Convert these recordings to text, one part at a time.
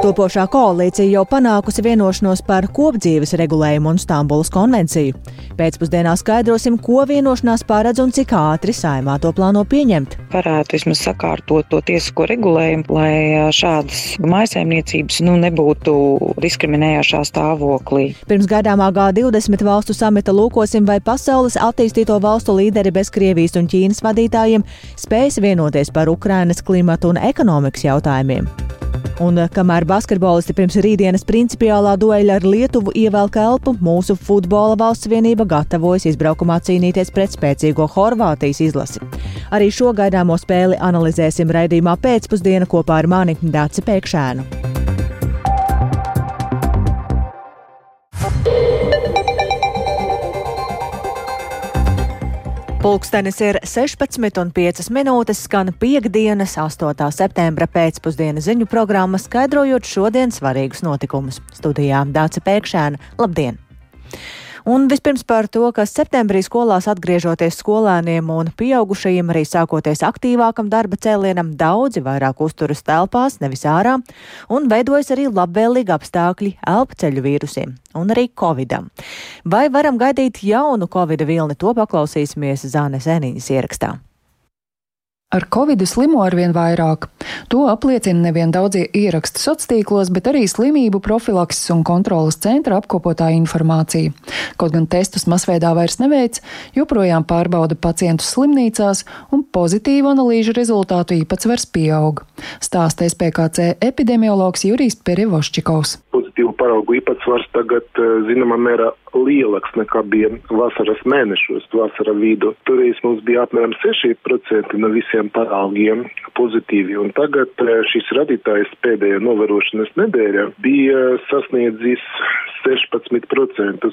Topošā koalīcija jau panākusi vienošanos par kopdzīves regulējumu un Stambulas konvenciju. Pēcpusdienā skaidrosim, ko vienošanās paredz un cik ātri saimā to plāno pieņemt. Varētu vismaz sakārtot to tiesisko regulējumu, lai šādas maisaimniecības nu, nebūtu diskriminējošā stāvoklī. Pirms gaidāmā G20 valstu samita lūkosim, vai pasaules attīstīto valstu līderi bez Krievijas un Ķīnas vadītājiem spējas vienoties par Ukrainas klimatu un ekonomikas jautājumiem. Un eh, kamēr basketbolisti pirms rītdienas principiālā dueļa ar Lietuvu ievelk elpu, mūsu futbola valsts vienība gatavojas izbraukumā cīnīties pret spēcīgo Horvātijas izlasi. Arī šo gaidāmo spēli analizēsim raidījumā pēcpusdienā kopā ar mani Dāci Pēkšēnu. Pulkstenis ir 16,5 minūtes, skan piekdienas, 8. septembra pēcpusdienas ziņu programma, skaidrojot šodienas svarīgus notikumus. Studijā Dāca Pēkšēna. Labdien! Un vispirms par to, ka septembrī skolās atgriežoties skolēniem un pieaugušajiem arī sākoties aktīvākam darba cēlienam, daudzi vairāk uzturas telpās, nevis ārā, un veidojas arī labvēlīgi apstākļi elpceļu vīrusiem un arī covidam. Vai varam gaidīt jaunu covida vilni, to paklausīsimies Zānes Eniņas ierakstā. Ar covid slimo arvien vairāk. To apliecina nevien daudzie ieraksti sociālos bet arī slimību profilakses un kontrolas centra apkopotā informācija. Kaut gan testus masveidā vairs neveic, joprojām pārbauda pacientus slimnīcās un pozitīvu analīžu rezultātu īpatsvars pieaug. Stāsta SPKC epidemiologs Jurijs Perevoščikovs. Pozitīvu paraugu īpatsvars tagad eh, zināmā mērā lielāks nekā bija vasaras mēnešos, vasara vidu. Toreiz mums bija apmēram 6% no visiem paraugiem pozitīvi, un tagad eh, šis radītājs pēdējā novērošanas nedēļā bija sasniedzis 16%,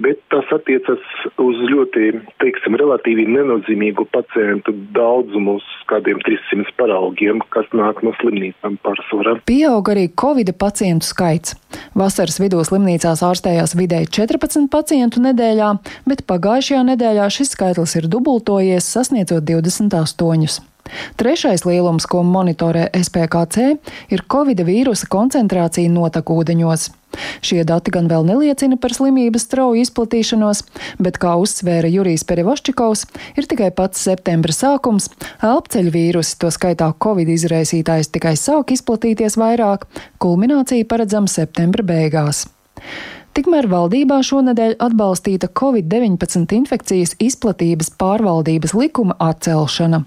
bet tas attiecas uz ļoti, teiksim, relatīvi nenozīmīgu pacientu daudzumu uz kādiem 300 paraugiem, kas nāk no slimnīcām pārsvarā. Pieaug arī Covid pacientu skaits. Vasaras vidū slimnīcās ārstējās vidēji 14 pacientu nedēļā, bet pagājušajā nedēļā šis skaitlis ir dubultojies, sasniedzot 28. Trešais lielums, ko monitorē SPKC, ir Covid vīrusa koncentrācija notekūdeņos. Šie dati gan vēl neliecina par slimības strauju izplatīšanos, bet, kā uzsvēra Jurijs Perivoščikovs, ir tikai pats septembra sākums, elpceļu vīrusi, to skaitā Covid izraisītājs, tikai sāk izplatīties vairāk, kulminācija paredzama septembra beigās. Tikmēr valdībā šonadēļ atbalstīta Covid-19 infekcijas izplatības pārvaldības likuma atcelšana.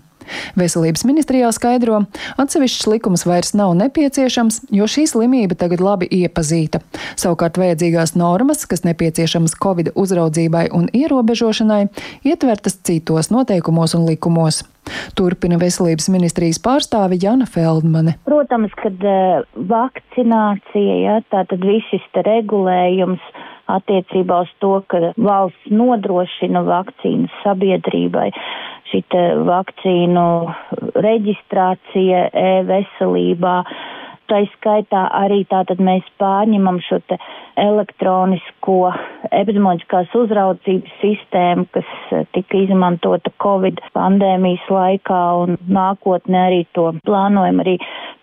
Veselības ministrijā skaidro, atsevišķs likums vairs nav nepieciešams, jo šī slimība tagad labi iepazīta. Savukārt vajadzīgās normas, kas nepieciešamas Covid uzraudzībai un ierobežošanai, ietvertas citos noteikumos un likumos. Turpina veselības ministrijas pārstāve Jana Feldmane. Protams, kad uh, vakcinācija, ja, tātad viss šis regulējums attiecībā uz to, ka valsts nodrošina vakcīnas sabiedrībai šita vakcīnu reģistrācija e-veselībā. Tā skaitā arī tātad mēs pārņemam šo elektronisko epidemioloģiskās uzraudzības sistēmu, kas eh, tika izmantota Covid pandēmijas laikā un nākotnē arī to plānojam arī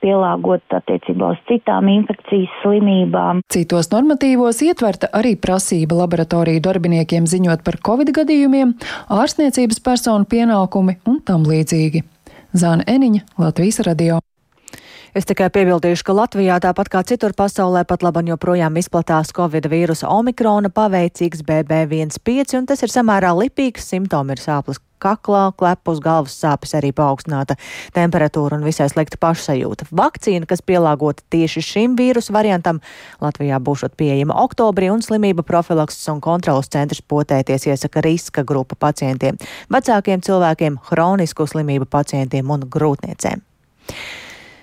pielāgot attiecībā uz citām infekcijas slimībām. Citos normatīvos ietverta arī prasība laboratoriju darbiniekiem ziņot par covid gadījumiem, ārstniecības personu pienākumi un tam līdzīgi. Zāna Eniņa, Latvijas radio. Es tikai piebildīšu, ka Latvijā, tāpat kā citur pasaulē, pat laban joprojām izplatās Covid vīrusa omikrona paveicīgs BB15, un tas ir samērā lipīgs, simptomi ir sāpes kaklā, klepus, galvas sāpes, arī paaugstināta temperatūra un visai slikta pašsajūta. Vakcīna, kas pielāgota tieši šim vīrusu variantam, Latvijā būšot pieejama oktobrī, un slimība profilakses un kontrolas centrs potēties iesaka riska grupu pacientiem, vecākiem cilvēkiem, hronisku slimību pacientiem un grūtniecēm.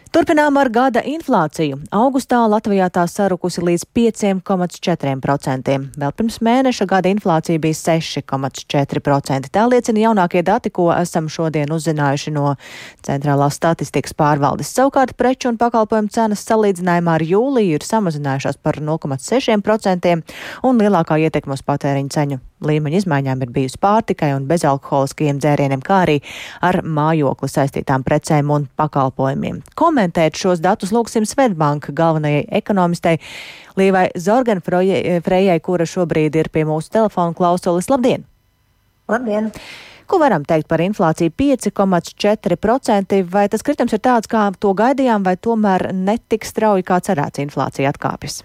Turpinām ar gada inflāciju. Augustā Latvijā tā sarukusi līdz 5,4%. Vēl pirms mēneša gada inflācija bija 6,4%. Tā liecina jaunākie dati, ko esam šodien uzzinājuši no Centrālās statistikas pārvaldes. Savukārt preču un pakalpojumu cenas salīdzinājumā ar jūliju ir samazinājušās par 0,6% un lielākā ietekme uz patēriņu ceņu līmeņa izmaiņām ir bijusi pārtikai un bezalkoholiskajiem dzērieniem, kā arī ar mājokli saistītām precēm un pakalpojumiem. Komentēt šos datus lūgsim Svetbanka galvenajai ekonomistei Līvai Zorganfrejai, kura šobrīd ir pie mūsu telefona klausulis. Labdien! Labdien! Ko varam teikt par inflāciju 5,4%? Vai tas kritums ir tāds, kā to gaidījām, vai tomēr netik strauji kā cerēts inflācija atkāpjas?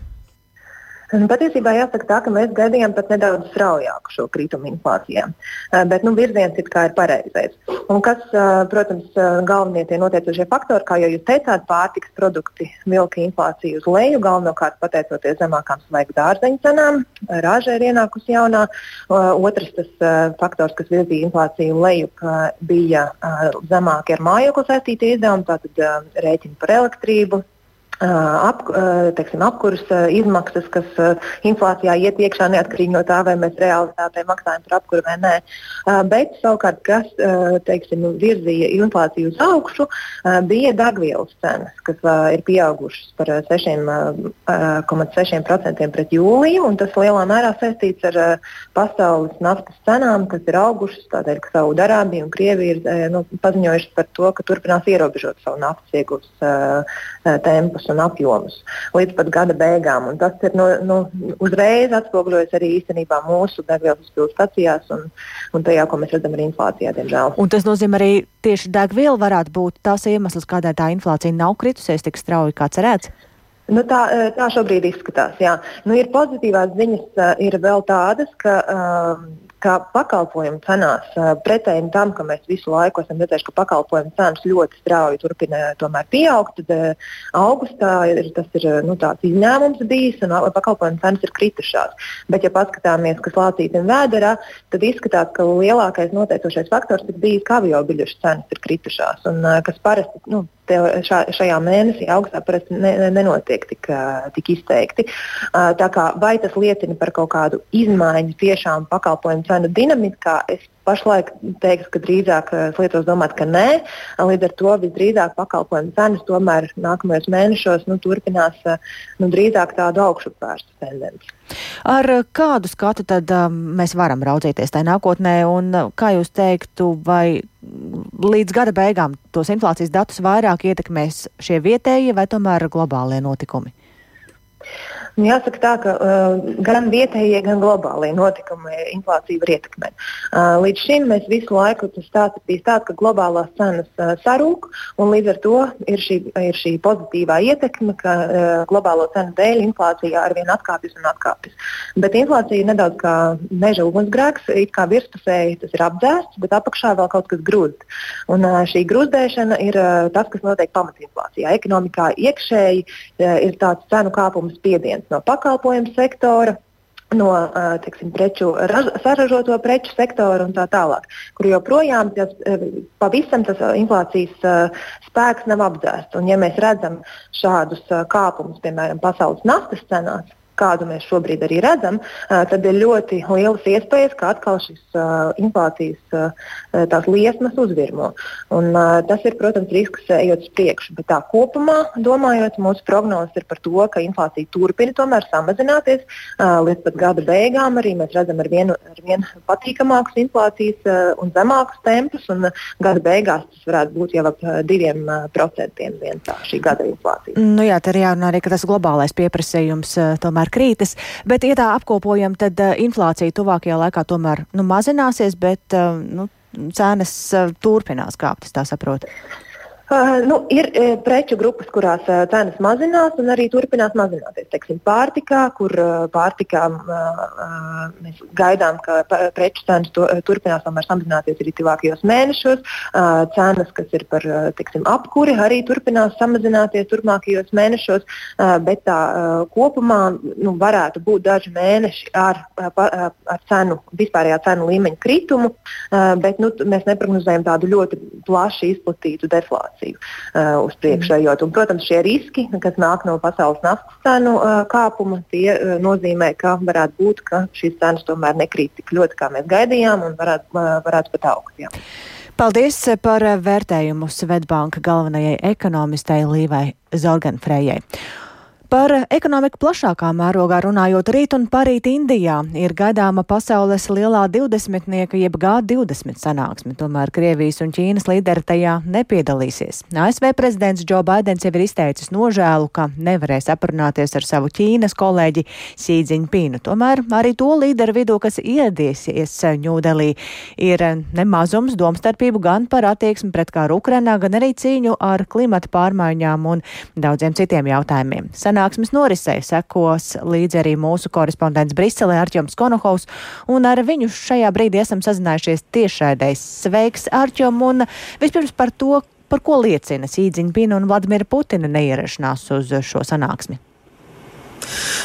Nu, patiesībā jāsaka tā, ka mēs gaidījām pat nedaudz straujāku šo kritumu inflācijā, eh, bet nu, virziens kā ir pareizais. Un kas, eh, protams, eh, galvenie tie noteicošie faktori, kā jau jūs teicāt, pārtiks produkti vilka inflāciju uz leju, galvenokārt pateicoties zemākām svaigu dārzeņu cenām, rāža ir ienākusi jaunā. Otrs tas faktors, kas virzīja inflāciju leju, bija zemāki ar mājokli saistītie izdevumi, tātad rēķini par elektrību, ap, teiksim, apkuras izmaksas, kas inflācijā iet iekšā neatkarīgi no tā, vai mēs realitātē maksājam par apkuru vai nē. Bet savukārt, kas teiksim, virzīja inflāciju uz augšu, bija degvielas cenas, kas ir pieaugušas par 6,6% pret jūliju. Tas lielā mērā saistīts ar pasaules naftas cenām, kas ir augušas tādēļ, ka Saudārābija un Krievija ir nu, paziņojušas par to, ka turpinās ierobežot savu naftas iegūs tempus un apjomus līdz pat gada beigām. Un tas ir nu, nu, uzreiz atspoguļojas arī īstenībā mūsu degvielas izpildes stacijās un, un tajā, ko mēs redzam arī inflācijā, diemžēl. Un tas nozīmē arī tieši degviela varētu būt tas iemesls, kādēļ tā inflācija nav kritusies tik strauji kā cerēts. Nu, tā, tā šobrīd izskatās. Jā. Nu, ir pozitīvās ziņas, ir vēl tādas, ka um, ka pakalpojumu cenās, pretēji tam, ka mēs visu laiku esam redzējuši, ka pakalpojumu cenas ļoti strauji turpina tomēr pieaugt, tad augustā ir, tas ir nu, tāds izņēmums bijis un pakalpojumu cenas ir kritušās. Bet, ja paskatāmies, kas lācītam vēderā, tad izskatās, ka lielākais noteicošais faktors ir bijis, ka avio biļešu cenas ir kritušās, un kas parasti nu, šā, šajā mēnesī augstā parasti ne, nenotiek tik, tik izteikti. Tā kā vai tas liecina par kaut kādu izmaiņu tiešām pakalpojumu cenu dinamikā, es pašlaik teiktu, ka drīzāk es lietos domāt, ka nē. Līdz ar to visdrīzāk pakalpojumu cenas tomēr nākamajos mēnešos nu, turpinās nu, drīzāk tādu augšupvērstu tendenci. Ar kādu skatu tad um, mēs varam raudzīties tajā nākotnē, un kā jūs teiktu, vai līdz gada beigām tos inflācijas datus vairāk ietekmēs šie vietējie vai tomēr globālie notikumi? Nu, jāsaka tā, ka uh, gan vietējie, gan globālie notikumi inflāciju var ietekmēt. Uh, līdz šim mēs visu laiku tas tāds bijis tāds, ka globālās cenas uh, sarūk, un līdz ar to ir šī, ir šī pozitīvā ietekme, ka uh, globālo cenu dēļ inflācija arvien atkāpjas un atkāpjas. Bet inflācija ir nedaudz kā meža ugunsgrēks, it kā virspusēji tas ir apdzēsts, bet apakšā vēl kaut kas grūst. Un uh, šī grūzdēšana ir uh, tas, kas notiek pamatinflācijā. Ekonomikā iekšēji uh, ir tāds cenu kāpums spiediens no pakalpojumu sektora, no tiksim, preču, raž, saražoto preču sektora un tā tālāk, kur joprojām tas, pavisam tas inflācijas spēks nav apdzēsts. Un, ja mēs redzam šādus kāpumus, piemēram, pasaules naftas cenās, kādu mēs šobrīd arī redzam, tad ir ļoti lielas iespējas, ka atkal šis inflācijas liesmas uzvirmo. Un, tas ir, protams, risks ejot uz priekšu. Bet tā kopumā, domājot, mūsu prognozes ir par to, ka inflācija turpina tomēr samazināties līdz pat gada beigām. Arī mēs redzam ar vienu, ar vienu patīkamākus inflācijas un zemākus tempus. Un gada beigās tas varētu būt jau ap diviem procentiem vien tā šī gada inflācija. Nu jā, tā ir jārunā arī, ka tas globālais pieprasījums tomēr tomēr krītas. Bet, ja tā apkopojam, tad uh, inflācija tuvākajā laikā tomēr nu, mazināsies, bet uh, nu, cenas uh, turpinās kāpt, es tā saprotu. Uh, nu, ir uh, preču grupas, kurās uh, cenas mazinās un arī turpinās mazināties. Teiksim, pārtikā, kur uh, pārtikā uh, mēs gaidām, ka preču cenas to, uh, turpinās tomēr samazināties arī tuvākajos mēnešos. Uh, cenas, kas ir par uh, teiksim, apkuri, arī turpinās samazināties turpmākajos mēnešos. Uh, bet tā uh, kopumā nu, varētu būt daži mēneši ar, ar, ar cenu, vispārējā cenu līmeņa kritumu, uh, bet nu, mēs neprognozējam tādu ļoti plaši izplatītu deflāciju inflāciju uh, uz priekšu ejot. Un, protams, šie riski, kas nāk no pasaules naftas cenu uh, kāpuma, tie uh, nozīmē, ka varētu būt, ka šīs cenas tomēr nekrīt tik ļoti, kā mēs gaidījām, un varētu, uh, varētu pat augt. Jā. Paldies par vērtējumu Svetbanka galvenajai ekonomistei Līvai Zorganfrejai. Par ekonomiku plašākā mērogā runājot, rīt un parīt Indijā ir gaidāma pasaules lielā divdesmitnieka jeb G20 sanāksme, tomēr Krievijas un Ķīnas līderi tajā nepiedalīsies. ASV prezidents Džo Baidens jau ir izteicis nožēlu, ka nevarēs aprunāties ar savu Ķīnas kolēģi Jinpingu. Tomēr arī to līderu vidū, kas iediesies Ņūdelī, ir nemazums domstarpību gan par attieksmi pret kāru Ukrainā, gan arī cīņu ar klimata pārmaiņām un daudziem citiem jautājumiem. Sanāk sanāksmes norisei sekos līdzi arī mūsu korespondents Briselē Arķoms Konohovs, un ar viņu šajā brīdī esam sazinājušies tiešraidēs. Sveiks, Arķom, un vispirms par to, par ko liecina Sīdziņpina un Vladimira Putina neierašanās uz šo sanāksmi.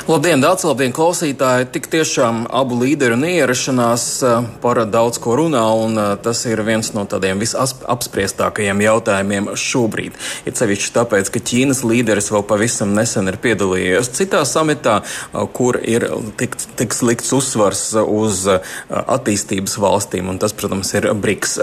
Labdien, daudz labdien, klausītāji! Tik tiešām abu līderu neierašanās eh, par daudz ko runā, un eh, tas ir viens no tādiem visapspriestākajiem jautājumiem šobrīd. Ir sevišķi tāpēc, ka Ķīnas līderis vēl pavisam nesen ir piedalījies citā samitā, eh, kur ir tiks, tiks likts uzsvars uz attīstības valstīm, un tas, protams, ir BRICS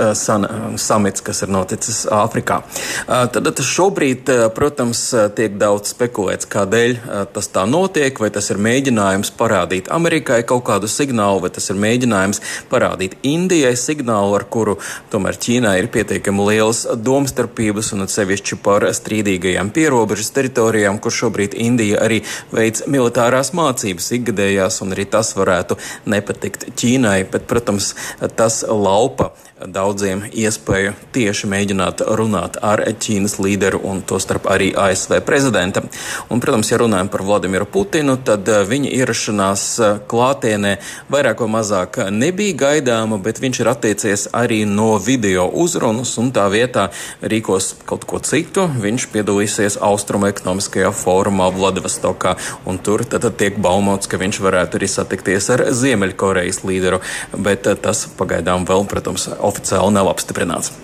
samits, kas ir noticis Āfrikā. Tad šobrīd, protams, tiek daudz spekulēts, kādēļ tas tā notiek notiek, vai tas ir mēģinājums parādīt Amerikai kaut kādu signālu, vai tas ir mēģinājums parādīt Indijai signālu, ar kuru tomēr Ķīnā ir pietiekami lielas domstarpības un atsevišķi par strīdīgajām pierobežas teritorijām, kur šobrīd Indija arī veids militārās mācības ikgadējās, un arī tas varētu nepatikt Ķīnai, bet, protams, tas laupa daudziem iespēju tieši mēģināt runāt ar Ķīnas līderu un tostarp arī ASV prezidenta. Un, protams, ja runājam par Vladimiru Putinu, tad eh, viņa ierašanās eh, klātienē vairāk vai mazāk nebija gaidāma, bet viņš ir attiecies arī no video uzrunas un tā vietā rīkos kaut ko citu. Viņš piedalīsies Austrumu ekonomiskajā fórumā Vladivostokā, un tur tad, tiek baumots, ka viņš varētu arī satikties ar Ziemeļkorejas līderu, bet eh, tas pagaidām vēl, protams, oficiāli nav apstiprināts.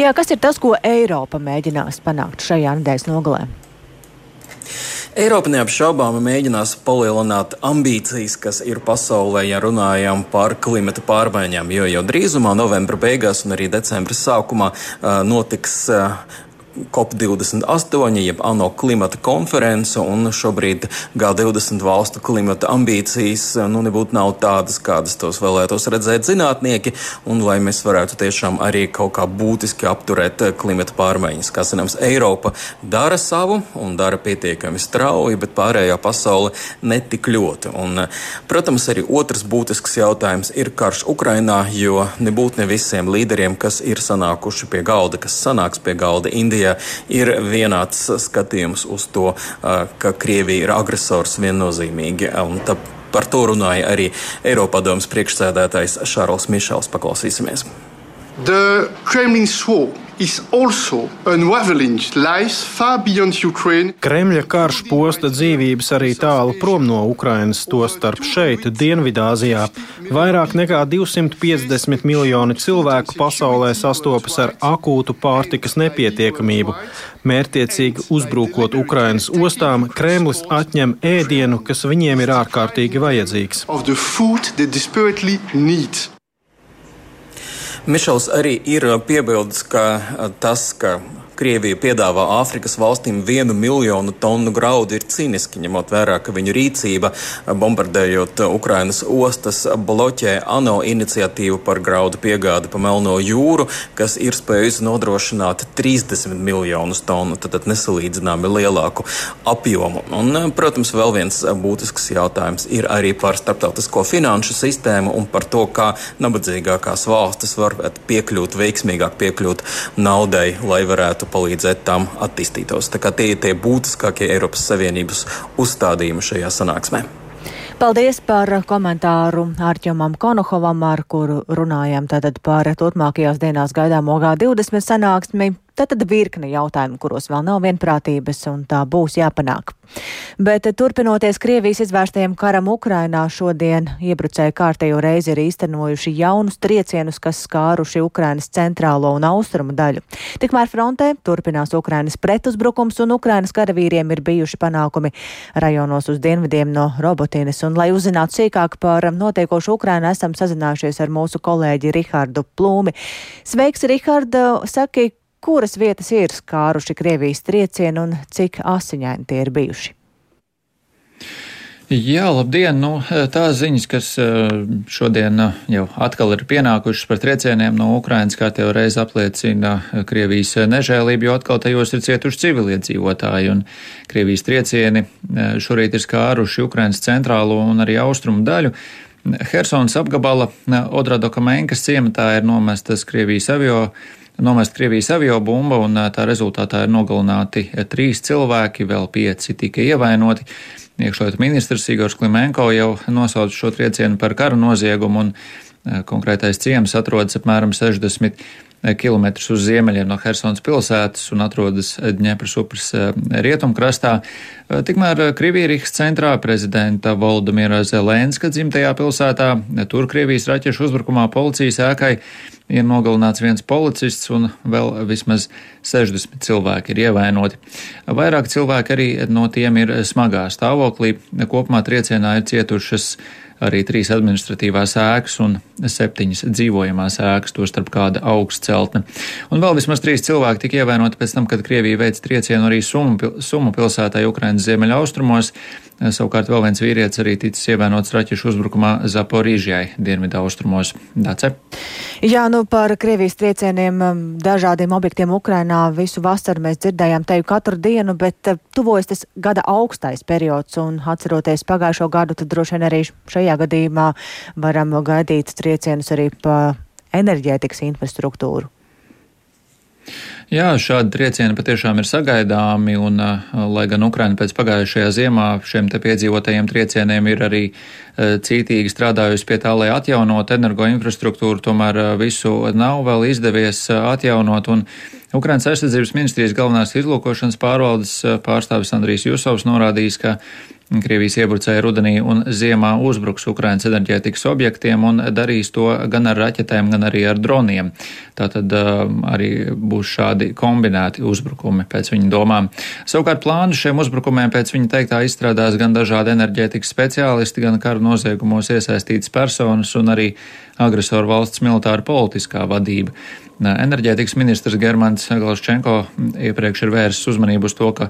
Jā, kas ir tas, ko Eiropa mēģinās panākt šajā nedēļas nogalē? Eiropa neapšaubāmi mēģinās palielināt ambīcijas, kas ir pasaulē, ja runājam par klimata pārmaiņām, jo jau drīzumā, novembra beigās un arī decembra sākumā notiks COP28, jeb ANO klimata konference, un šobrīd G20 valstu klimata ambīcijas nu, nebūtu nav tādas, kādas tos vēlētos redzēt zinātnieki, un lai mēs varētu tiešām arī kaut kā būtiski apturēt klimata pārmaiņas. Kā zināms, Eiropa dara savu un dara pietiekami strauji, bet pārējā pasaule netik ļoti. Un, protams, arī otrs būtisks jautājums ir karš Ukrainā, jo nebūtu ne visiem līderiem, kas ir sanākuši pie galda, kas sanāks pie galda Indijā Krievijā ir vienāds skatījums uz to, ka Krievija ir agresors viennozīmīgi. Par to runāja arī Eiropadomas priekšsēdētājs Šārls Mišels. Paklausīsimies! The Kremlin swore Kremļa karš posta dzīvības arī tālu prom no Ukrainas, to starp šeit, Dienvidāzijā. Vairāk nekā 250 miljoni cilvēku pasaulē sastopas ar akūtu pārtikas nepietiekamību. Mērtiecīgi uzbrukot Ukrainas ostām, Kremlis atņem ēdienu, kas viņiem ir ārkārtīgi vajadzīgs. Mišels arī ir piebildis, ka tas, ka Krievija piedāvā Āfrikas valstīm vienu miljonu tonu graudu, ir cīniski, ņemot vērā, ka viņu rīcība, bombardējot Ukrainas ostas, bloķē ANO iniciatīvu par graudu piegādi pa Melno jūru, kas ir spējusi nodrošināt 30 miljonus tonu, tad nesalīdzināmi lielāku apjomu. Un, protams, vēl viens būtisks jautājums ir arī par starptautisko finanšu sistēmu un par to, kā nabadzīgākās valstis var piekļūt, veiksmīgāk piekļūt naudai, lai varētu varētu palīdzēt tam attīstītos. Tie ir tie būtiskākie Eiropas Savienības uzstādījumi šajā sanāksmē. Paldies par komentāru Ārķomam Konohovam, ar kuru runājām tātad par turpmākajās dienās gaidāmo G20 sanāksmi. Tātad virkne jautājumu, kuros vēl nav vienprātības, un tā būs jāpanāk. Bet turpinoties Krievijas izvērstajam karam Ukrainā, šodien iebrucēji kārtējo reizi ir īstenojuši jaunus triecienus, kas skāruši Ukrainas centrālo un austrumu daļu. Tikmēr frontē turpinās Ukrainas pretuzbrukums, un Ukrainas karavīriem ir bijuši panākumi rajonos uz dienvidiem no Robotīnas. Un, lai uzzinātu sīkāk par notiekošu Ukrainu, esam sazinājušies ar mūsu kolēģi Rihardu Plūmi. Sveiks, Riharda! Saki, kuras vietas ir skāruši Krievijas triecieni un cik asiņaini tie ir bijuši? Jā, labdien! Nu, tās ziņas, kas šodien jau atkal ir pienākušas par triecieniem no Ukrainas, kā jau reiz apliecina Krievijas nežēlību, jo atkal tajos ir cietuši civiliedzīvotāji, un Krievijas triecieni šorīt ir skāruši Ukrainas centrālo un arī austrumu daļu. Hersons apgabala Odradokamēnkas ciematā ir nomestas Krievijas avio nomest Krievijas avio bumba, un tā rezultātā ir nogalināti trīs cilvēki, vēl pieci tika ievainoti. Iekšlietu ministrs Igors Klimenko jau nosauca šo triecienu par kara noziegumu, un konkrētais ciems atrodas apmēram 60 km uz ziemeļiem no Helsinas pilsētas un atrodas Dņepras upes eh, rietumkrastā. Eh, tikmēr Krievijas centrā prezidenta Valdemira Zelenska dzimtajā pilsētā tur Krievijas raķešu uzbrukumā policijas ēkai ir nogalināts viens policists un vēl vismaz 60 cilvēki ir ievainoti. Vairāk cilvēki arī no tiem ir smagā stāvoklī. Kopumā triecienā ir cietušas arī trīs administratīvās ēkas un septiņas dzīvojamās ēkas, tostarp kāda augsts celtne. Un vēl vismaz trīs cilvēki tika ievainoti pēc tam, kad Krievija veica triecienu arī Sumu pilsētā Ukrainas ziemeļaustrumos. Savukārt vēl viens vīrietis arī ticis ievainots raķešu uzbrukumā Zaporīžjai, dienvidu austrumos. Dace? Jā, nu par Krievijas triecieniem um, dažādiem objektiem Ukrainā visu vasaru mēs dzirdējām teju katru dienu, bet uh, tuvojas tas gada augstais periods un atceroties pagājušo gadu, tad droši vien arī šajā gadījumā varam gaidīt triecienus arī pa enerģētikas infrastruktūru. Jā, šādi triecieni patiešām ir sagaidāmi, un lai gan Ukraina pēc pagājušajā ziemā šiem te piedzīvotajiem triecieniem ir arī cītīgi strādājusi pie tā, lai atjaunot energoinfrastruktūru, tomēr visu nav vēl izdevies atjaunot, un Ukrainas aizsardzības ministrijas galvenās izlūkošanas pārvaldes pārstāvis Andrijs Jusovs norādījis, ka Krievijas iebrucēja rudenī un ziemā uzbruks Ukrainas enerģētikas objektiem un darīs to gan ar raķetēm, gan arī ar droniem. Tātad uh, arī būs šādi kombinēti uzbrukumi pēc viņa domām. Savukārt plānu šiem uzbrukumiem pēc viņa teiktā izstrādās gan dažādi enerģētikas speciālisti, gan kara noziegumos iesaistītas personas un arī agresoru valsts militāra politiskā vadība. Enerģētikas ministrs Germans Galščenko iepriekš ir vērsis uzmanību uz to, ka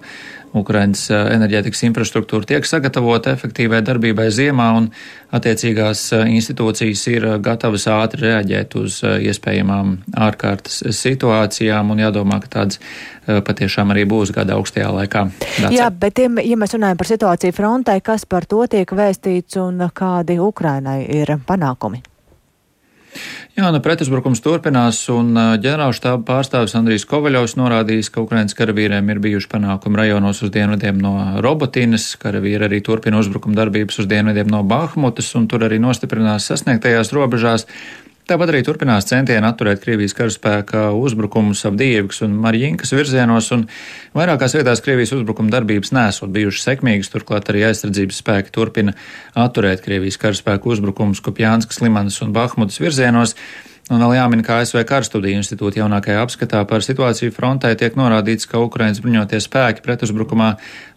Ukrainas enerģētikas infrastruktūra tiek sagatavota efektīvai darbībai ziemā, un attiecīgās institūcijas ir gatavas ātri reaģēt uz iespējamām ārkārtas situācijām, un jādomā, ka tādas patiešām arī būs gada augstajā laikā. Dāca. Jā, bet, ja mēs runājam par situāciju frontē, kas par to tiek vēstīts un kādi Ukrainai ir panākumi? Jā, nu pretuzbrukums turpinās, un ģenerālštāba pārstāvis Andrijs Kovaļovs norādījis, ka Ukrainas karavīriem ir bijuši panākumi rajonos uz dienvidiem no Robotīnas, karavīri arī turpina uzbrukuma darbības uz dienvidiem no Bahmutas, un tur arī nostiprinās sasniegtajās robežās. Tāpat arī turpinās centieni atturēt Krievijas karaspēka uzbrukumus ap Dievas un Marģinkas virzienos, un vairākās vietās Krievijas uzbrukuma darbības nesot bijušas sekmīgas, turklāt arī aizsardzības spēki turpina atturēt Krievijas karaspēka uzbrukumus Kopjānskas, Limanas un Bahmutas virzienos. Un vēl jāmin, ka ASV Karstudiju institūta jaunākajā apskatā par situāciju frontē tiek norādīts, ka Ukrainas bruņotie spēki pretuzbrukumā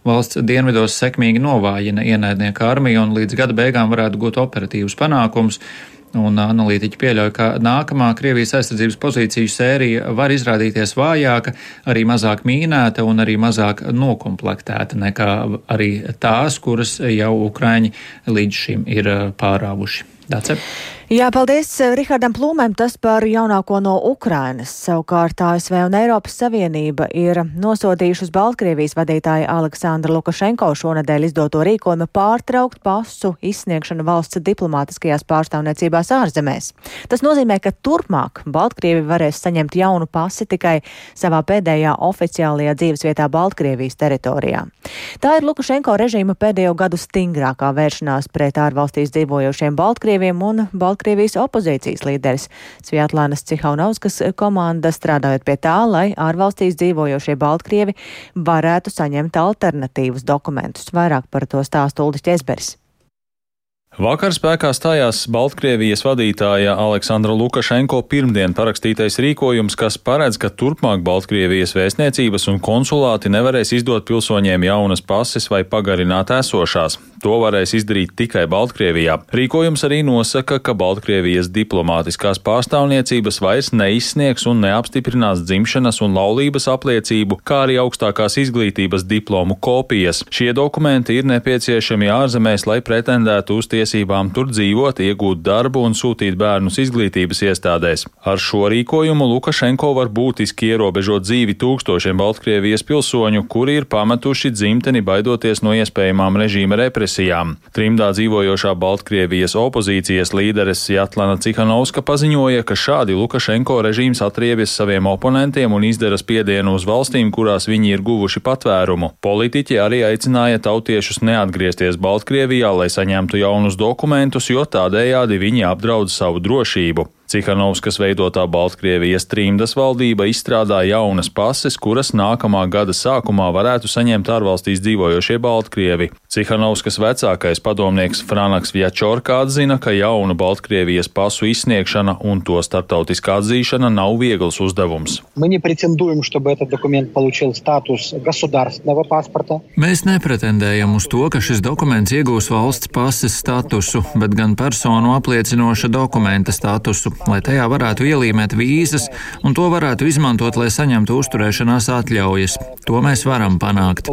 valsts dienvidos sekmīgi novājina ienaidnieku armiju un līdz gada beigām varētu gūt operatīvus panākumus. Un analītiķi pieļauj, ka nākamā Krievijas aizsardzības pozīciju sērija var izrādīties vājāka, arī mazāk mīnēta un arī mazāk nokomplektēta nekā arī tās, kuras jau Ukraiņi līdz šim ir pārāvuši. Dace? Jā, paldies eh, Rihardam Plūmēm. Tas par jaunāko no Ukrainas. Savukārt ASV un Eiropas Savienība ir nosodījušas Baltkrievijas vadītāju Aleksandru Lukašenko šonadēļ izdoto rīkojumu pārtraukt pasu izsniegšanu valsts diplomātiskajās pārstāvniecībās ārzemēs. Tas nozīmē, ka turpmāk Baltkrievi varēs saņemt jaunu pasi tikai savā pēdējā oficiālajā dzīvesvietā Baltkrievijas teritorijā. Tā ir Lukašenko režīma pēdējo gadu stingrākā vēršanās pret ārvalstīs dzīvojošiem Baltkrieviem un Baltkrieviem. Baltkrievijas opozīcijas līderis Svjatlānas Cihaunauskas komanda strādājot pie tā, lai ārvalstīs dzīvojošie Baltkrievi varētu saņemt alternatīvus dokumentus. Vairāk par to stāsta Uldis Česberis. Vakar spēkā stājās Baltkrievijas vadītāja Aleksandra Lukašenko pirmdien parakstītais rīkojums, kas paredz, ka turpmāk Baltkrievijas vēstniecības un konsulāti nevarēs izdot pilsoņiem jaunas pases vai pagarināt esošās. To varēs izdarīt tikai Baltkrievijā. Rīkojums arī nosaka, ka Baltkrievijas diplomātiskās pārstāvniecības vairs neizsniegs un neapstiprinās dzimšanas un laulības apliecību, kā arī augstākās izglītības diplomu kopijas. Šie dokumenti ir nepieciešami ārzemēs, lai pretendētu uz tiesībām tur dzīvot, iegūt darbu un sūtīt bērnus izglītības iestādēs. Ar šo rīkojumu Lukašenko var būtiski ierobežot dzīvi tūkstošiem Baltkrievijas pilsoņu, kuri ir pametuši dzimteni baidoties no iespējamām režīma represijām. Trimdā dzīvojošā Baltkrievijas opozīcijas līderes Jatlana Cihanovska paziņoja, ka šādi Lukašenko režīms atriebjas saviem oponentiem un izdara spiedienu uz valstīm, kurās viņi ir guvuši patvērumu. Politiķi arī aicināja tautiešus neatgriezties Baltkrievijā, lai saņemtu jaunus dokumentus, jo tādējādi viņi apdraud savu drošību. Cihanovskas veidotā Baltkrievijas trimdas valdība izstrādā jaunas pases, kuras nākamā gada sākumā varētu saņemt ārvalstīs dzīvojošie Baltkrievi. Cihanovskas vecākais padomnieks Franaks Vjačorka atzina, ka jaunu Baltkrievijas pasu izsniegšana un to startautiskā atzīšana nav viegls uzdevums. Mēs nepretendējam uz to, ka šis dokuments iegūs valsts pases statusu, bet gan personu apliecinoša dokumenta statusu, lai tajā varētu ielīmēt vīzas, un to varētu izmantot, lai saņemtu uzturēšanās atļaujas. To mēs varam panākt.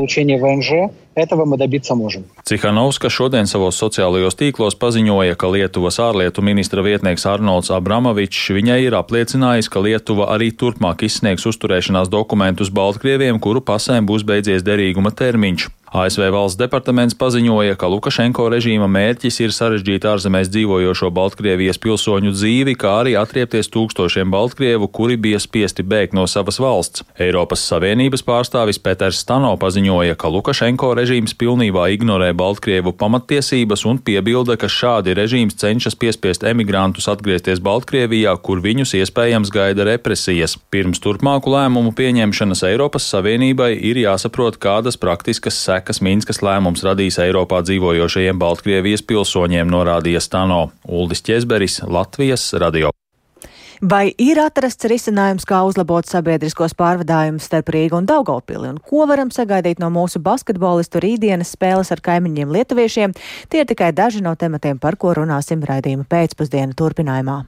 Этого мы добиться можем. Cihanovska šodien savos sociālajos tīklos paziņoja, ka Lietuvas ārlietu ministra vietnieks Arnolds Abramovičs viņai ir apliecinājis, ka Lietuva arī turpmāk izsniegs uzturēšanās dokumentus Baltkrieviem, kuru pasēm būs beidzies derīguma termiņš. ASV valsts departaments paziņoja, ka Lukašenko režīma mērķis ir sarežģīt ārzemēs dzīvojošo Baltkrievijas pilsoņu dzīvi, kā arī atriepties tūkstošiem Baltkrievu, kuri bija spiesti bēgt no savas valsts. Eiropas Savienības pārstāvis Peters Stano paziņoja, ka Lukašenko režīms pilnībā ignorē Baltkrievu pamattiesības un piebilda, ka šādi režīms cenšas piespiest emigrantus atgriezties Baltkrievijā, kur viņus iespējams gaida represijas. Pirms turpmāku lēmumu pieņemšanas Eiropas Savienībai ir jāsaprot, kādas praktiskas sekas Minskas lēmums radīs Eiropā dzīvojošajiem Baltkrievijas pilsoņiem, norādīja Stano Uldis Česberis, Latvijas radio. Vai ir atrasts risinājums, kā uzlabot sabiedriskos pārvadājumus starp Rīgu un Daugopili, un ko varam sagaidīt no mūsu basketbolistu rītdienas spēles ar kaimiņiem lietuviešiem? Tie ir tikai daži no tematiem, par ko runāsim raidījuma pēcpusdienu turpinājumā.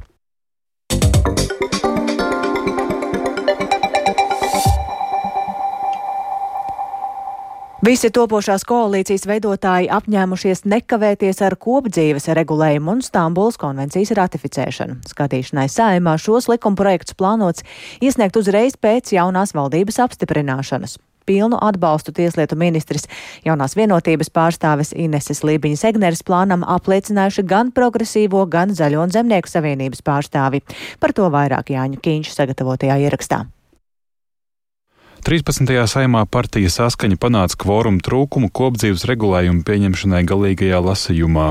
Visi topošās koalīcijas veidotāji apņēmušies nekavēties ar kopdzīves regulējumu un Stambuls konvencijas ratificēšanu. Skatīšanai saimā šos likumprojektus plānots iesniegt uzreiz pēc jaunās valdības apstiprināšanas. Pilnu atbalstu tieslietu ministrs jaunās vienotības pārstāves Ineses Lībiņas Egneres plānam apliecinājuši gan progresīvo, gan zaļo un zemnieku savienības pārstāvi. Par to vairāk Jāņa Kīņš sagatavotajā ierakstā. 13. saimā partija saskaņa panāca kvorumu trūkumu kopdzīves regulējumu pieņemšanai galīgajā lasījumā.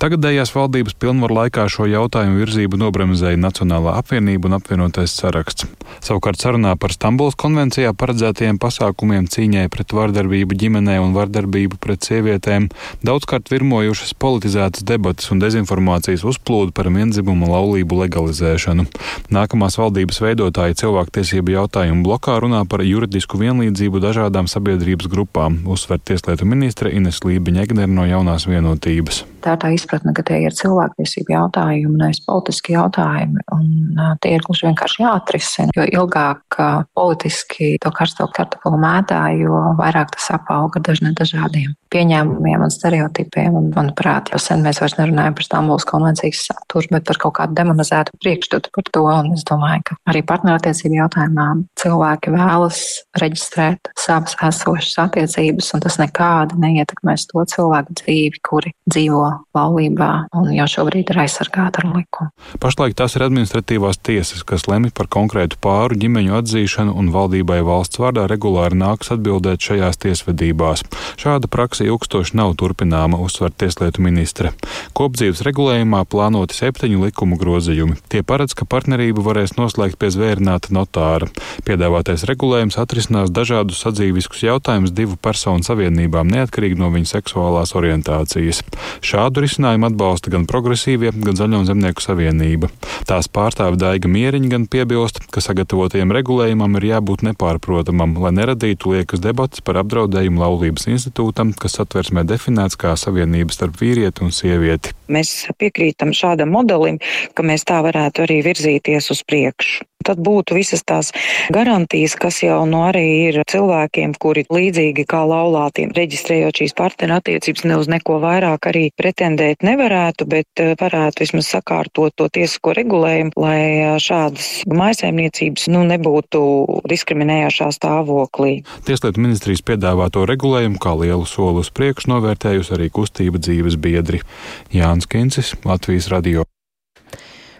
Tagadējās valdības pilnvaru laikā šo jautājumu virzību nobremzēja Nacionālā apvienība un apvienotais saraksts. Savukārt sarunā par Stambuls konvencijā paredzētajiem pasākumiem cīņai pret vardarbību ģimenē un vardarbību pret sievietēm daudzkārt virmojušas politizētas debatas un dezinformācijas uzplūdu par vienzimumu laulību legalizēšanu. Nākamās valdības veidotāji cilvēktiesību jautājumu blokā runā par juridisku juridisku vienlīdzību dažādām sabiedrības grupām, uzsver tieslietu ministre Ines Lībiņa Egnere no jaunās vienotības. Tā ir tā izpratne, ka tie ir cilvēktiesību jautājumi, nevis politiski jautājumi, un tie ir gluži vienkārši jāatrisina. Jo ilgāk politiski to karsto kartupelu mētā, jo vairāk tas apauga dažne dažādiem pieņēmumiem un stereotipiem. Un, manuprāt, jau sen mēs vairs nerunājam par Stambulas konvencijas saturu, bet par kaut kādu demonizētu priekšstatu par to. Un es domāju, ka arī partnerattiecību jautājumā cilvēki vēlas reģistrēt savas esošas attiecības, un tas nekādi neietekmēs to cilvēku dzīvi, kuri dzīvo laulībā un jau šobrīd ir aizsargāti ar likumu. Pašlaik tās ir administratīvās tiesas, kas lemj par konkrētu pāru ģimeņu atzīšanu, un valdībai valsts vārdā regulāri nāks atbildēt šajās tiesvedībās. Šāda praksa ilgstoši nav turpināma, uzsver tieslietu ministre. Kopdzīves regulējumā plānoti septiņu likumu grozījumi. Tie paredz, ka partnerību varēs noslēgt pie zvērināta notāra. Piedāvātais regulējums atrisinās dažādus sadzīviskus jautājumus divu personu savienībām, neatkarīgi no viņu seksuālās orientācijas. Šā Šādu risinājumu atbalsta gan progresīvie, gan Zaļo zemnieku savienība. Tās pārstāve Daiga Mieriņa gan piebilst, ka sagatavotajam regulējumam ir jābūt nepārprotamam, lai neradītu liekas debatas par apdraudējumu laulības institūtam, kas satversmē definēts kā savienība starp vīrieti un sievieti. Mēs piekrītam šādam modelim, ka mēs tā varētu arī virzīties uz priekšu. Tad būtu visas tās garantijas, kas jau nu arī ir cilvēkiem, kuri līdzīgi kā laulātiem, reģistrējot šīs partneru attiecības, ne uz neko vairāk arī pretendēt nevarētu, bet eh, varētu vismaz sakārtot to tiesisko regulējumu, lai eh, šādas maisaimniecības nu, nebūtu diskriminējošā stāvoklī. Tieslietu ministrijas piedāvāto regulējumu kā lielu soli uz priekšu novērtējusi arī kustība dzīves biedri. Jānis Kincis, Latvijas radio.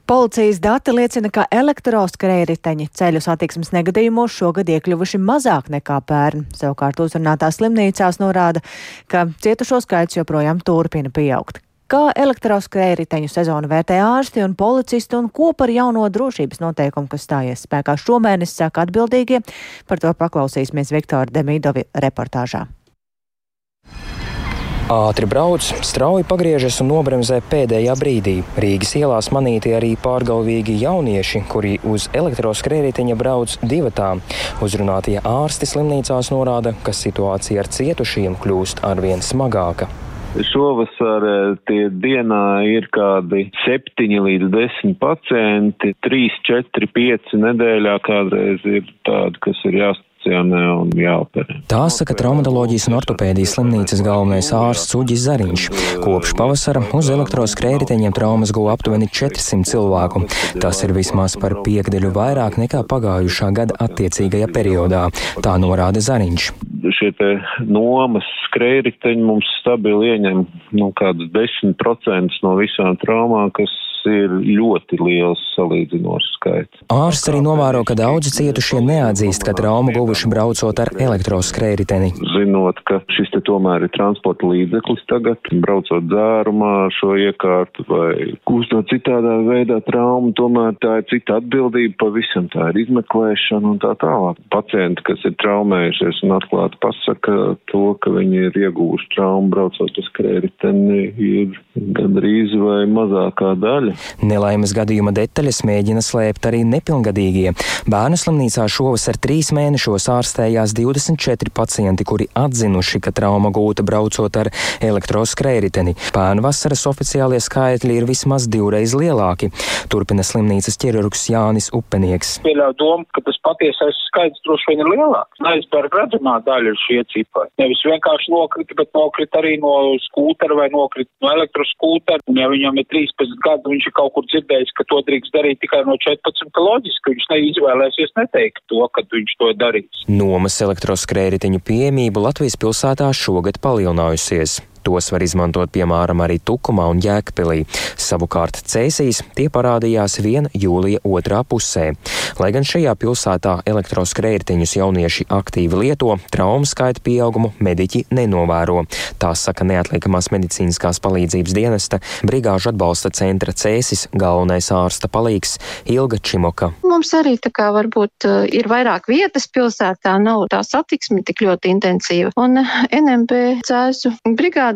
Policijas dati liecina, ka elektroskrējriteņi ceļu satiksmes negadījumos šogad iekļuvuši mazāk nekā pērn. Savukārt uzrunātās slimnīcās norāda, ka cietušo skaits joprojām turpina pieaugt. Kā elektroskrējriteņu sezonu vērtē ārsti un policisti un ko par jauno drošības noteikumu, kas stājies spēkā šomēnes, saka atbildīgie, par to paklausīsimies Viktora Demīdovi reportāžā. Ātri brauc, strauji pagriežas un nobremzē pēdējā brīdī. Rīgas ielās manīti arī pārgalvīgi jaunieši, kuri uz elektroskrējējiņa brauc divatā. Uzrunātie ārsti slimnīcās norāda, ka situācija ar cietušiem kļūst arvien smagāka. Šovasar eh, tie dienā ir kādi 7 līdz 10 pacienti, 3, 4, 5 nedēļā kādreiz ir tādi, kas ir jāstāv jāinjekcionē un jāoperē. Tā saka traumatoloģijas un ortopēdijas slimnīcas galvenais ārsts Uģis Zariņš. Kopš pavasara uz elektroskrējriteņiem traumas guva aptuveni 400 cilvēku. Tas ir vismaz par piekdeļu vairāk nekā pagājušā gada attiecīgajā periodā. Tā norāda Zariņš. Šie nomas skrējriteņi mums stabili ieņem nu, kādus 10% no visām traumām, kas ir ļoti liels salīdzinošs skaits. Ārsts arī novēro, ka daudzi cietušie neatzīst, ka traumu guvuši braucot ar elektroskrējriteni. Zinot, ka šis te tomēr ir transporta līdzeklis tagad, braucot dzērumā šo iekārtu vai gūstot citādā veidā traumu, tomēr tā ir cita atbildība, pavisam tā ir izmeklēšana un tā tālāk. Pacienti, kas ir traumējušies un atklāti pasaka to, ka viņi ir iegūši traumu braucot uz skrējriteni, ir gandrīz vai mazākā daļa. Nelaimes gadījuma detaļas mēģina slēpt arī nepilngadīgie. Bērnu slimnīcā šovasar trīs mēnešos ārstējās 24 pacienti, kuri atzinuši, ka trauma gūta braucot ar elektroskrējriteni. Pērnu vasaras oficiālie skaitļi ir vismaz divreiz lielāki. Turpina slimnīcas ķirurgs Jānis Upenieks. Pieļauju domu, ka tas patiesais skaits droši vien ir lielāks. Aizberga redzamā daļa ir šie cipari. Nevis vienkārši nokrita, bet nokrita arī no skūtera vai nokrita no elektroskūtera. Un ja viņam ir 13 gadi, viņš ir kaut kur dzirdējis, ka to drīkst darīt tikai no 14, ka loģiski viņš neizvēlēsies neteikt to, kad viņš to darīs. Nomas elektroskrējritiņu pieejamību Latvijas pilsētā šogad palielinājusies. Tos var izmantot piemēram arī Tukumā un Jēkpilī. Savukārt Cēsīs tie parādījās vien jūlija otrā pusē. Lai gan šajā pilsētā elektroskrējrtiņus jaunieši aktīvi lieto, traumu skaita pieaugumu mediķi nenovēro. Tā saka neatliekamās medicīniskās palīdzības dienesta brigāžu atbalsta centra Cēsis galvenais ārsta palīgs Ilga Čimoka. Mums arī tā kā varbūt uh, ir vairāk vietas pilsētā, nav tā satiksme tik ļoti intensīva. Un NMB Cēsu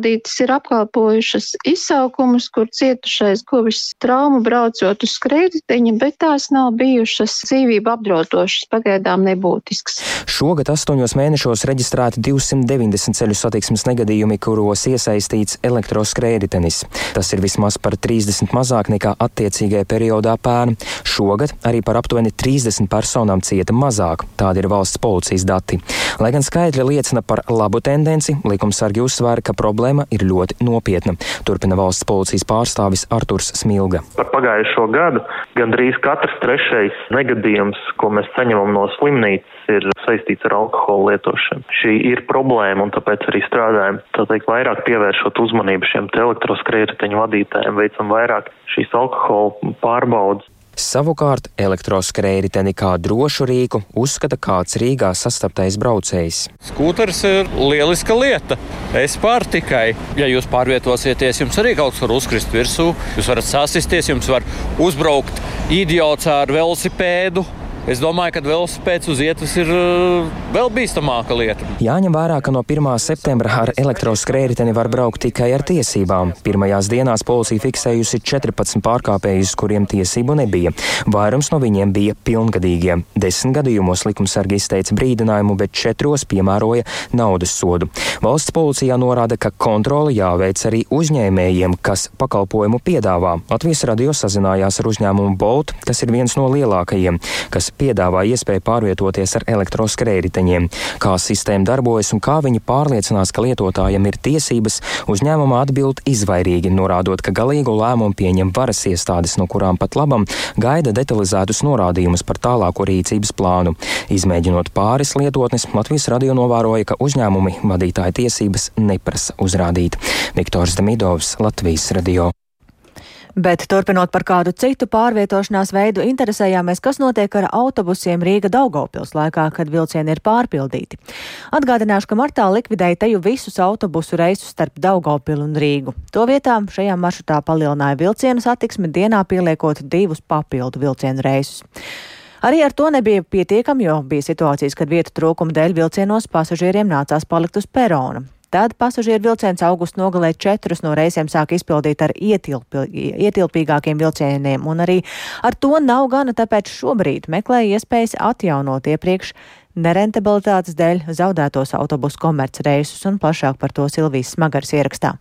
brigādītes ir apkalpojušas izsaukumus, kur cietušais guvis traumu braucot uz skrējriteņa, bet tās nav bijušas dzīvību apdraudošas, pagaidām nebūtisks. Šogad astoņos mēnešos reģistrēti 290 ceļu satiksmes negadījumi, kuros iesaistīts elektroskrējritenis. Tas ir vismaz par 30 mazāk nekā attiecīgajā periodā pērn. Šogad arī par aptuveni 30 personām cieta mazāk. Tādi ir valsts policijas dati. Lai gan skaitļi liecina par labu tendenci, likumsargi uzsvēra, ka problēma ir ļoti nopietna. Turpina valsts policijas pārstāvis Arturs Smilga. Par pagājušo gadu gandrīz katrs trešais negadījums, ko mēs saņemam no slimnīcas, ir saistīts ar alkohola lietošanu. Šī ir problēma, un tāpēc arī strādājam, tā teikt, vairāk pievēršot uzmanību šiem elektroskrējēju vadītājiem, veicam vairāk šīs alkohola pārbaudas. Savukārt elektroskrējēji kā drošu rīku uzskata kāds Rīgā sastaptais braucējs. Skūters ir lieliska lieta. Es pār tikai, ja jūs pārvietosieties, jums arī kaut kas var uzkrist virsū, jūs varat sasisties, jums var uzbraukt idiots ar velosipēdu Es domāju, ka velosipēds uz vietas ir uh, vēl bīstamāka lieta. Jāņem vērā, ka no 1. septembra ar elektroskrējēju var braukt tikai ar tiesībām. Pirmajās dienās policija fiksējusi 14 pārkāpējus, kuriem tiesību nebija. Vairums no viņiem bija pilngadīgie. Desmit gadījumos likumsargi izteica brīdinājumu, bet četros piemēroja naudas sodu. Valsts policijā norāda, ka kontroli jāveic arī uzņēmējiem, kas pakalpojumu piedāvā. Latvijas radio sazinājās ar uzņēmumu Bolt, kas ir viens no lielākajiem, kas piedāvā iespēju pārvietoties ar elektroskrējriteņiem. Kā sistēma darbojas un kā viņi pārliecinās, ka lietotājiem ir tiesības, uzņēmumā atbild izvairīgi, norādot, ka galīgu lēmumu pieņem varas iestādes, no kurām pat labam gaida detalizētus norādījumus par tālāko rīcības plānu. Izmēģinot pāris lietotnes, Latvijas radio novēroja, ka uzņēmumi vadītāja tiesības neprasa uzrādīt. Viktors Demidovs, Latvijas radio. Bet turpinot par kādu citu pārvietošanās veidu, interesējāmies, kas notiek ar autobusiem Rīga Daugopils laikā, kad vilcieni ir pārpildīti. Atgādināšu, ka martā likvidēja teju visus autobusu reisus starp Daugopilu un Rīgu. To vietā šajā maršrutā palielināja vilcienu satiksmi dienā pieliekot divus papildu vilcienu reisus. Arī ar to nebija pietiekami, jo bija situācijas, kad vietu trūkuma dēļ vilcienos pasažieriem nācās palikt uz perona. Tad pasažieru vilciens augusta nogalē četrus no reisēm sāk izpildīt ar ietilpi, ietilpīgākiem vilcieniem, un arī ar to nav gana, tāpēc šobrīd meklēja iespējas atjaunot iepriekš nerentabilitātes dēļ zaudētos autobusu komercreisus, un plašāk par to Silvijas Smagars ierakstā.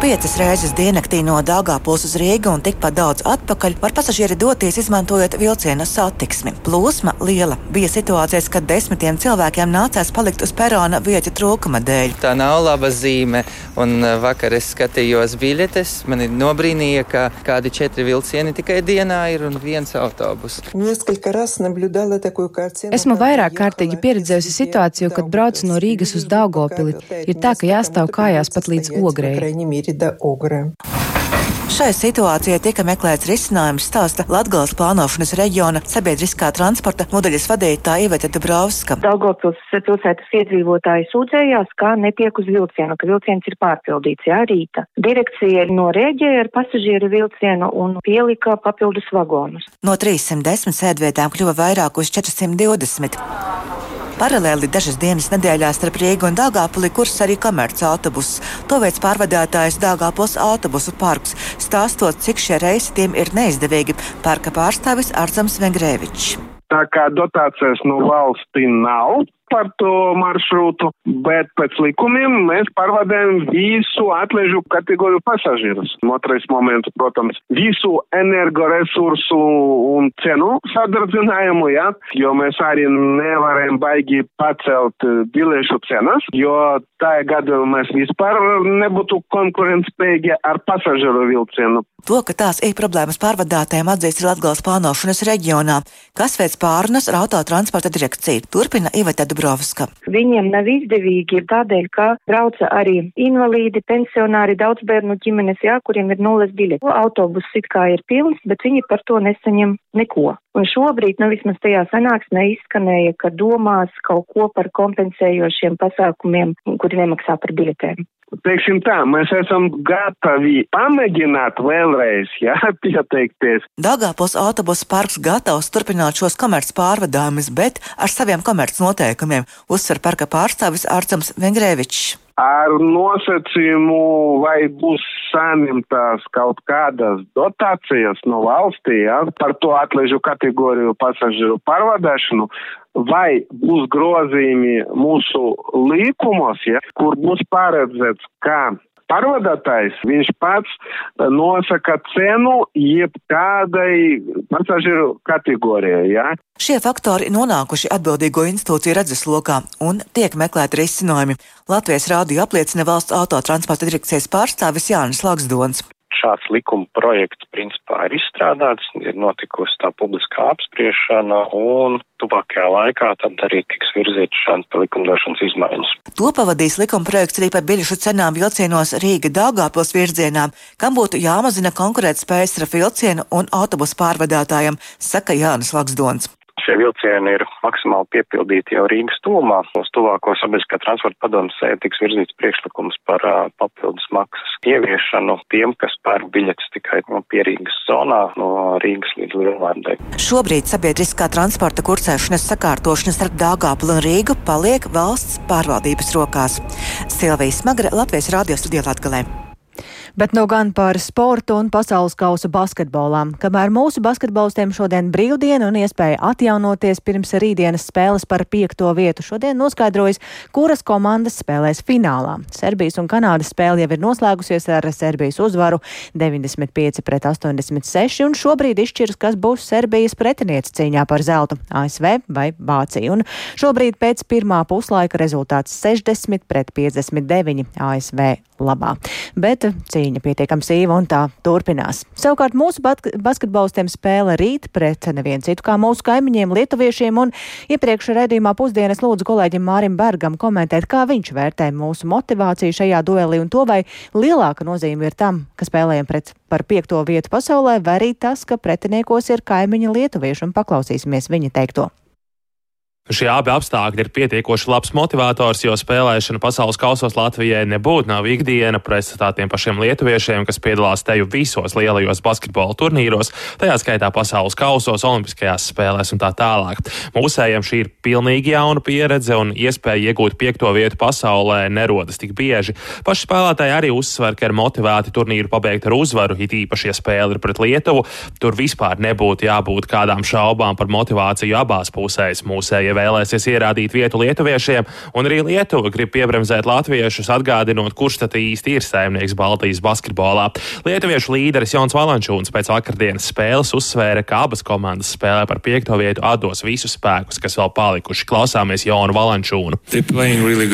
Piecas reizes diennaktī no Dāngāpils uz Rīgu un tikpat daudz atpakaļ var pasažieri doties izmantojot vilciena satiksmi. Plūsma liela. Bija situācijas, kad desmitiem cilvēkiem nācās palikt uz perona vietu trūkuma dēļ. Tā nav laba zīme. Un uh, vakar es skatījos biļetes. Man ir nobrīnīja, ka kādi četri vilcieni tikai dienā ir un viens autobus. Esmu vairāk kārtīgi pieredzējusi situāciju, kad braucu no Rīgas uz Daugopili. Ir tā, ka jāstāv kājās pat līdz ogrei Ēģida Ugre. Šai situācijai tika meklēts risinājums, stāsta Latvijas plānošanas reģiona sabiedriskā transporta nodaļas vadītāja Iveta Dabrovska. Daugopils pilsētas iedzīvotāji sūdzējās, ka netiek uz vilcienu, ka vilciens ir pārpildīts jā rīta. Direkcija norēģēja ar pasažieru vilcienu un pielika papildus vagonus. No 310 sēdvietām kļuva vairāk uz 420. Paralēli dažas dienas nedēļā starp Rīgu un Dāngāpili kurs arī komerci autobusus. To veids pārvadātājs Dāngāpils autobusu parks, stāstot, cik šie reisi tiem ir neizdevīgi, parka pārstāvis Arcams Vengrēvičs. Tā kā dotācijas no valsts nav, par to maršrutu, bet pēc likumiem mēs pārvadājam visu atlaižu kategoriju pasažierus. Otrais moments, protams, visu energoresursu un cenu sadardzinājumu, jā, jo mēs arī nevaram baigi pacelt bilešu cenas, jo tā gada mēs vispār nebūtu konkurentspējīgi ar pasažieru vilcienu. To, ka tās ir problēmas pārvadātājiem atzīst Latgales plānošanas reģionā, kas veids pārunas ar autotransporta direkciju. Turpina Iveta Dubrovska. Viņiem nav izdevīgi tādēļ, ka brauca arī invalīdi, pensionāri, daudz bērnu ģimenes, jā, kuriem ir nulles biļeti. Autobus it kā ir pilns, bet viņi par to nesaņem neko. Un šobrīd, nu vismaz tajā sanāksmē izskanēja, ka domās kaut ko par kompensējošiem pasākumiem, kuri nemaksā par biļetēm. Teiksim tā, mēs esam gatavi pamēģināt vēlreiz, jā, pieteikties. Dāngāpils autobusu parks gatavs turpināt šos komerc pārvadājumus, bet ar saviem komerc noteikumiem, uzsver parka pārstāvis Ārcams Vengrēvičs ar nosacījumu, vai būs saņemtās kaut kādas dotācijas no valstī ja, par to atlaižu kategoriju pasažieru pārvadāšanu, vai būs grozījumi mūsu līkumos, ja, kur būs paredzēts, kā pārvadātājs, viņš pats nosaka cenu jebkādai pasažieru kategorijai. Ja? Šie faktori nonākuši atbildīgo institūciju redzeslokā un tiek meklēti risinājumi. Latvijas rādio apliecina valsts autotransporta direkcijas pārstāvis Jānis Lagsdons šāds likuma projekts principā ir izstrādāts, ir notikusi tā publiskā apspriešana un tuvākajā laikā tad arī tiks virzīts šāds likumdošanas izmaiņas. To pavadīs likuma projekts arī par biļešu cenām vilcienos Rīga Daugāpils virzienā, kam būtu jāmazina konkurētspējas ar vilcienu un autobusu pārvadātājiem, saka Jānis Laksdons. Šie vilcieni ir maksimāli piepildīti jau Rīgas tūmā. Uz tuvāko sabiedriskā transporta padomu sēdi tiks virzīts priekšlikums par uh, papildus maksas ieviešanu tiem, kas pērk biļetes tikai no pierīgas zonā, no Rīgas līdz Lielvārdai. Šobrīd sabiedriskā transporta kursēšanas sakārtošana starp Dāngāpulu un Rīgu paliek valsts pārvaldības rokās. Silvija Smagra, Latvijas radio studijā Latgalē. Bet nu gan par sportu un pasaules kausa basketbolā. Kamēr mūsu basketbolistiem šodien brīvdiena un iespēja atjaunoties pirms rītdienas spēles par piekto vietu, šodien noskaidrojas, kuras komandas spēlēs finālā. Serbijas un Kanādas spēle jau ir noslēgusies ar Serbijas uzvaru 95 pret 86, un šobrīd izšķiras, kas būs Serbijas pretiniece cīņā par zeltu - ASV vai Vācija. Un šobrīd pēc pirmā puslaika rezultāts 60 pret 59 ASV labā. Bet cīņa pietiekami sīva un tā turpinās. Savukārt mūsu basketbolistiem spēle rīt pret nevienu citu kā mūsu kaimiņiem, lietuviešiem, un iepriekš redzījumā pusdienas lūdzu kolēģim Mārim Bergam komentēt, kā viņš vērtē mūsu motivāciju šajā duelī un to, vai lielāka nozīme ir tam, ka spēlējam pret par piekto vietu pasaulē, vai arī tas, ka pretiniekos ir kaimiņi lietuvieši, un paklausīsimies viņa teikto. Šie abi apstākļi ir pietiekoši labs motivators, jo spēlēšana pasaules kausos Latvijai nebūtu nav ikdiena pretstatā tiem pašiem lietuviešiem, kas piedalās teju visos lielajos basketbola turnīros, tajā skaitā pasaules kausos, olimpiskajās spēlēs un tā tālāk. Mūsējiem šī ir pilnīgi jauna pieredze un iespēja iegūt piekto vietu pasaulē nerodas tik bieži. Paši spēlētāji arī uzsver, ka ir motivēti turnīru pabeigt ar uzvaru, it īpaši, ja spēle ir pret Lietuvu. Tur vispār nebūtu jābūt kādām šaubām par motivāciju abās pusēs. Mūsējie vēlēsies ierādīt vietu lietuviešiem, un arī Lietuva grib piebremzēt latviešus, atgādinot, kurš tad īsti ir saimnieks Baltijas basketbolā. Lietuviešu līderis Jons Valančūns pēc vakardienas spēles uzsvēra, ka abas komandas spēlē par piekto vietu atdos visus spēkus, kas vēl palikuši. Klausāmies Jonu Valančūnu. Really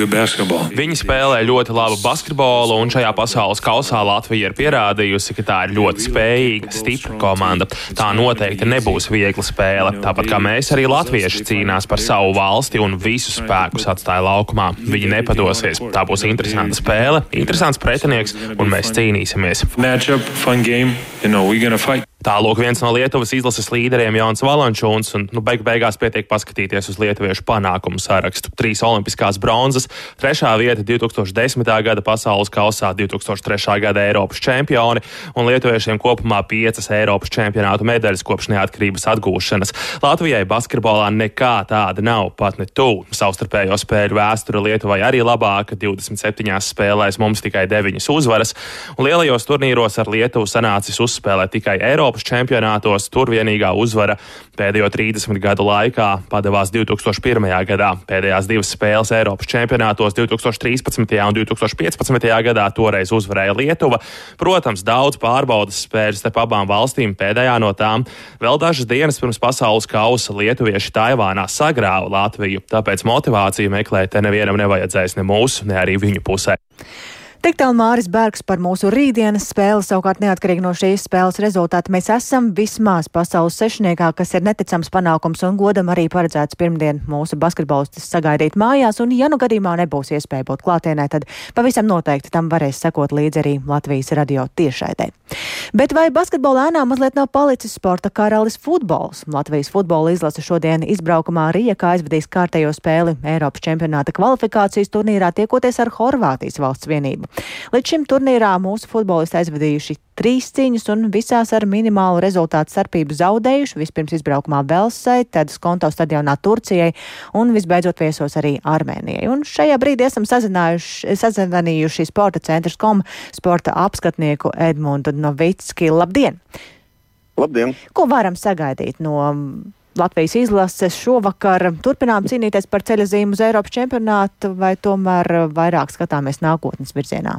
Viņi spēlē ļoti labu basketbolu, un šajā pasaules kausā Latvija ir pierādījusi, ka tā ir ļoti spējīga, stipra komanda. Tā noteikti nebūs viegla spēle. Tāpat kā mēs, arī latvieši cīnās par savu valsti un visus spēkus atstāja laukumā. Viņi nepadosies. Tā būs interesanta spēle, interesants pretinieks, un mēs cīnīsimies. Matchup, fun game. You know, we're gonna fight. Tālāk viens no Lietuvas izlases līderiem Jānis Valančūns, un nu, beig beigās pietiek paskatīties uz lietuviešu panākumu sarakstu. Trīs olimpiskās bronzas, trešā vieta 2010. gada pasaules kausā, 2003. gada Eiropas čempioni, un lietuviešiem kopumā piecas Eiropas čempionātu medaļas kopš neatkarības atgūšanas. Latvijai basketbolā nekā tāda nav, pat ne tuvu. Savstarpējo spēļu vēsture Lietuvai arī labāka, 27 spēlēs mums tikai 9 uzvaras, un lielajos turnīros ar Lietuvu sanācis uzspēlēt tikai Eiropas Eiropas čempionātos. Tur vienīgā uzvara pēdējo 30 gadu laikā padevās 2001. gadā. Pēdējās divas spēles Eiropas čempionātos 2013. un 2015. gadā toreiz uzvarēja Lietuva. Protams, daudz pārbaudas spēļu starp abām valstīm. Pēdējā no tām vēl dažas dienas pirms pasaules kausa lietuvieši Taivānā sagrāva Latviju, tāpēc motivāciju meklēt te nevienam nevajadzēs ne mūsu, ne arī viņu pusē. Tik tālu Māris Bergs par mūsu rītdienas spēli. Savukārt, neatkarīgi no šīs spēles rezultāta, mēs esam vismaz pasaules sešniekā, kas ir neticams panākums un godam arī paredzēts pirmdien mūsu basketbolistus sagaidīt mājās. Un, ja nu gadījumā nebūs iespēja būt klātienē, tad pavisam noteikti tam varēs sekot līdzi arī Latvijas radio tiešraidē. Bet vai basketbola ēnā mazliet nav palicis sporta karalis futbols? Latvijas futbola izlase šodien izbraukumā Rijekā aizvedīs kārtējo spēli Eiropas čempionāta kvalifikācijas turnīrā tiekoties ar Horvātijas valsts vienību. Līdz šim turnīrā mūsu futbolisti aizvadījuši trīs cīņas un visās ar minimālu rezultātu starpību zaudējuši. Vispirms izbraukumā Velsai, tad Skonto stadionā Turcijai un visbeidzot viesos arī Armēnijai. Un šajā brīdī esam sazvanījuši sporta centrs kom sporta apskatnieku Edmundu Novicki. Labdien! Labdien! Ko varam sagaidīt no Latvijas izlases šovakar turpinām cīnīties par ceļa zīmu uz Eiropas čempionātu, vai tomēr vairāk skatāmies nākotnes virzienā?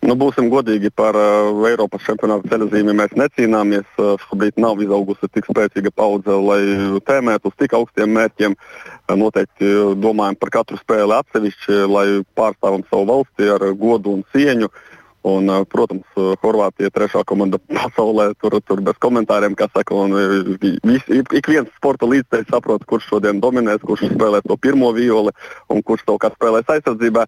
Nu, būsim godīgi par uh, Eiropas čempionāta ceļzīmi. Mēs necīnāmies. Uh, šobrīd nav izaugusi tik spēcīga paudze, lai tēmētu uz tik augstiem mērķiem. Uh, noteikti domājam par katru spēli atsevišķi, lai pārstāvam savu valsti ar godu un cieņu. Uh, Un, protams, Horvātija ir trešā komanda pasaulē. Tur, tur bez komentāriem, kas saka, un vis, ik viens sporta līdzekļs saprot, kurš šodien dominēs, kurš spēlē to pirmo violi un kurš savukārt spēlēs aizsardzībā.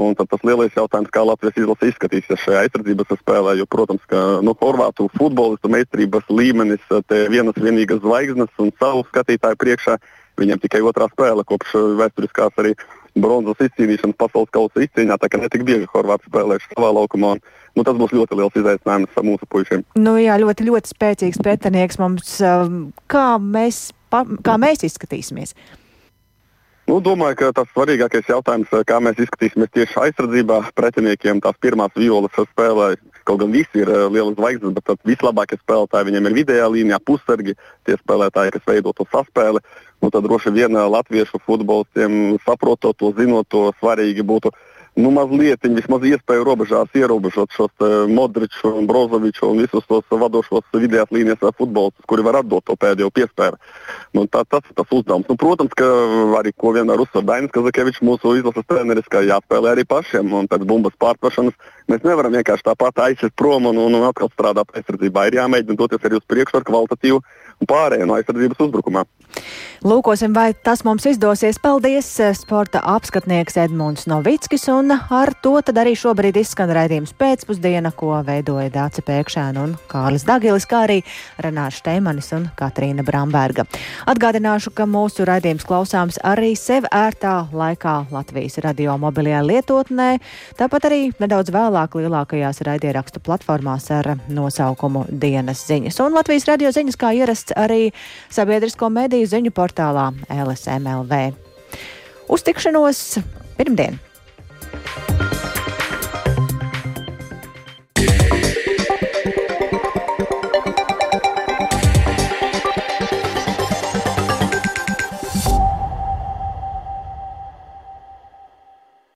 Un tad tas lielais jautājums, kā Latvijas izlase izskatīsies šajā aizsardzības spēlē, jo, protams, ka nu, Horvātu futbolistu meistarības līmenis, te vienas vienīgas zvaigznes un savu skatītāju priekšā viņiem tikai otrā spēle kopš vēsturiskās arī bronzas izcīnīšanas pasaules kausa izcīņā, tā kā netik bieži Horvāti spēlējuši savā laukumā. Nu, tas būs ļoti liels izaicinājums mūsu puišiem. Nu, jā, ļoti, ļoti spēcīgs pretinieks mums. Um, kā mēs, kā mēs izskatīsimies? Nu, domāju, ka tas svarīgākais jautājums, kā mēs izskatīsimies tieši aizsardzībā pretiniekiem, tās pirmās violas spēlē. Kaut gan visi ir uh, lieli zvaigznes, bet vislabākie spēlētāji viņiem ir vidējā līnijā, pussargi, tie spēlētāji, kas veido to saspēli. Nu, tad droši vien latviešu futbolistiem, saprotot to, zinot to, svarīgi būtu nu, mazliet, vismaz iespēju robežās ierobežot šos Modriču, Brozoviču un visus tos vadošos vidējās līnijas futbolistus, kuri var atdot to pēdējo piespēli. Nu, tā, tas ir tas uzdevums. Nu, protams, ka arī ko vienmēr uzsver Dainis Kazakevičs, mūsu izlases treneris, ka jāspēlē arī pašiem. Un pēc bumbas pārtveršanas mēs nevaram vienkārši tāpat aiziet prom un, un atkal strādāt aizsardzībā. Ir jāmēģina doties arī uz priekšu ar kvalitatīvu pārēju no aizsardzības uzbrukumā. Lūkosim, vai tas mums izdosies. Paldies, eh, sporta apskatnieks Edmunds Novickis, un ar to tad arī šobrīd izskan raidījums pēcpusdiena, ko veidoja Dāca Pēkšēna un Kārlis Dagilis, kā arī Renāša Steimanis un Katrīna Bramberga. Atgādināšu, ka mūsu raidījums klausāms arī sev ērtā laikā Latvijas radio mobilajā lietotnē, tāpat arī nedaudz vēlāk lielākajās raidierakstu platformās ar nosaukumu Dienas ziņas. Un Latvijas radio ziņas, kā ierasts, arī sabiedrisko mediju ziņu portālā LSMLV. Uz tikšanos pirmdien!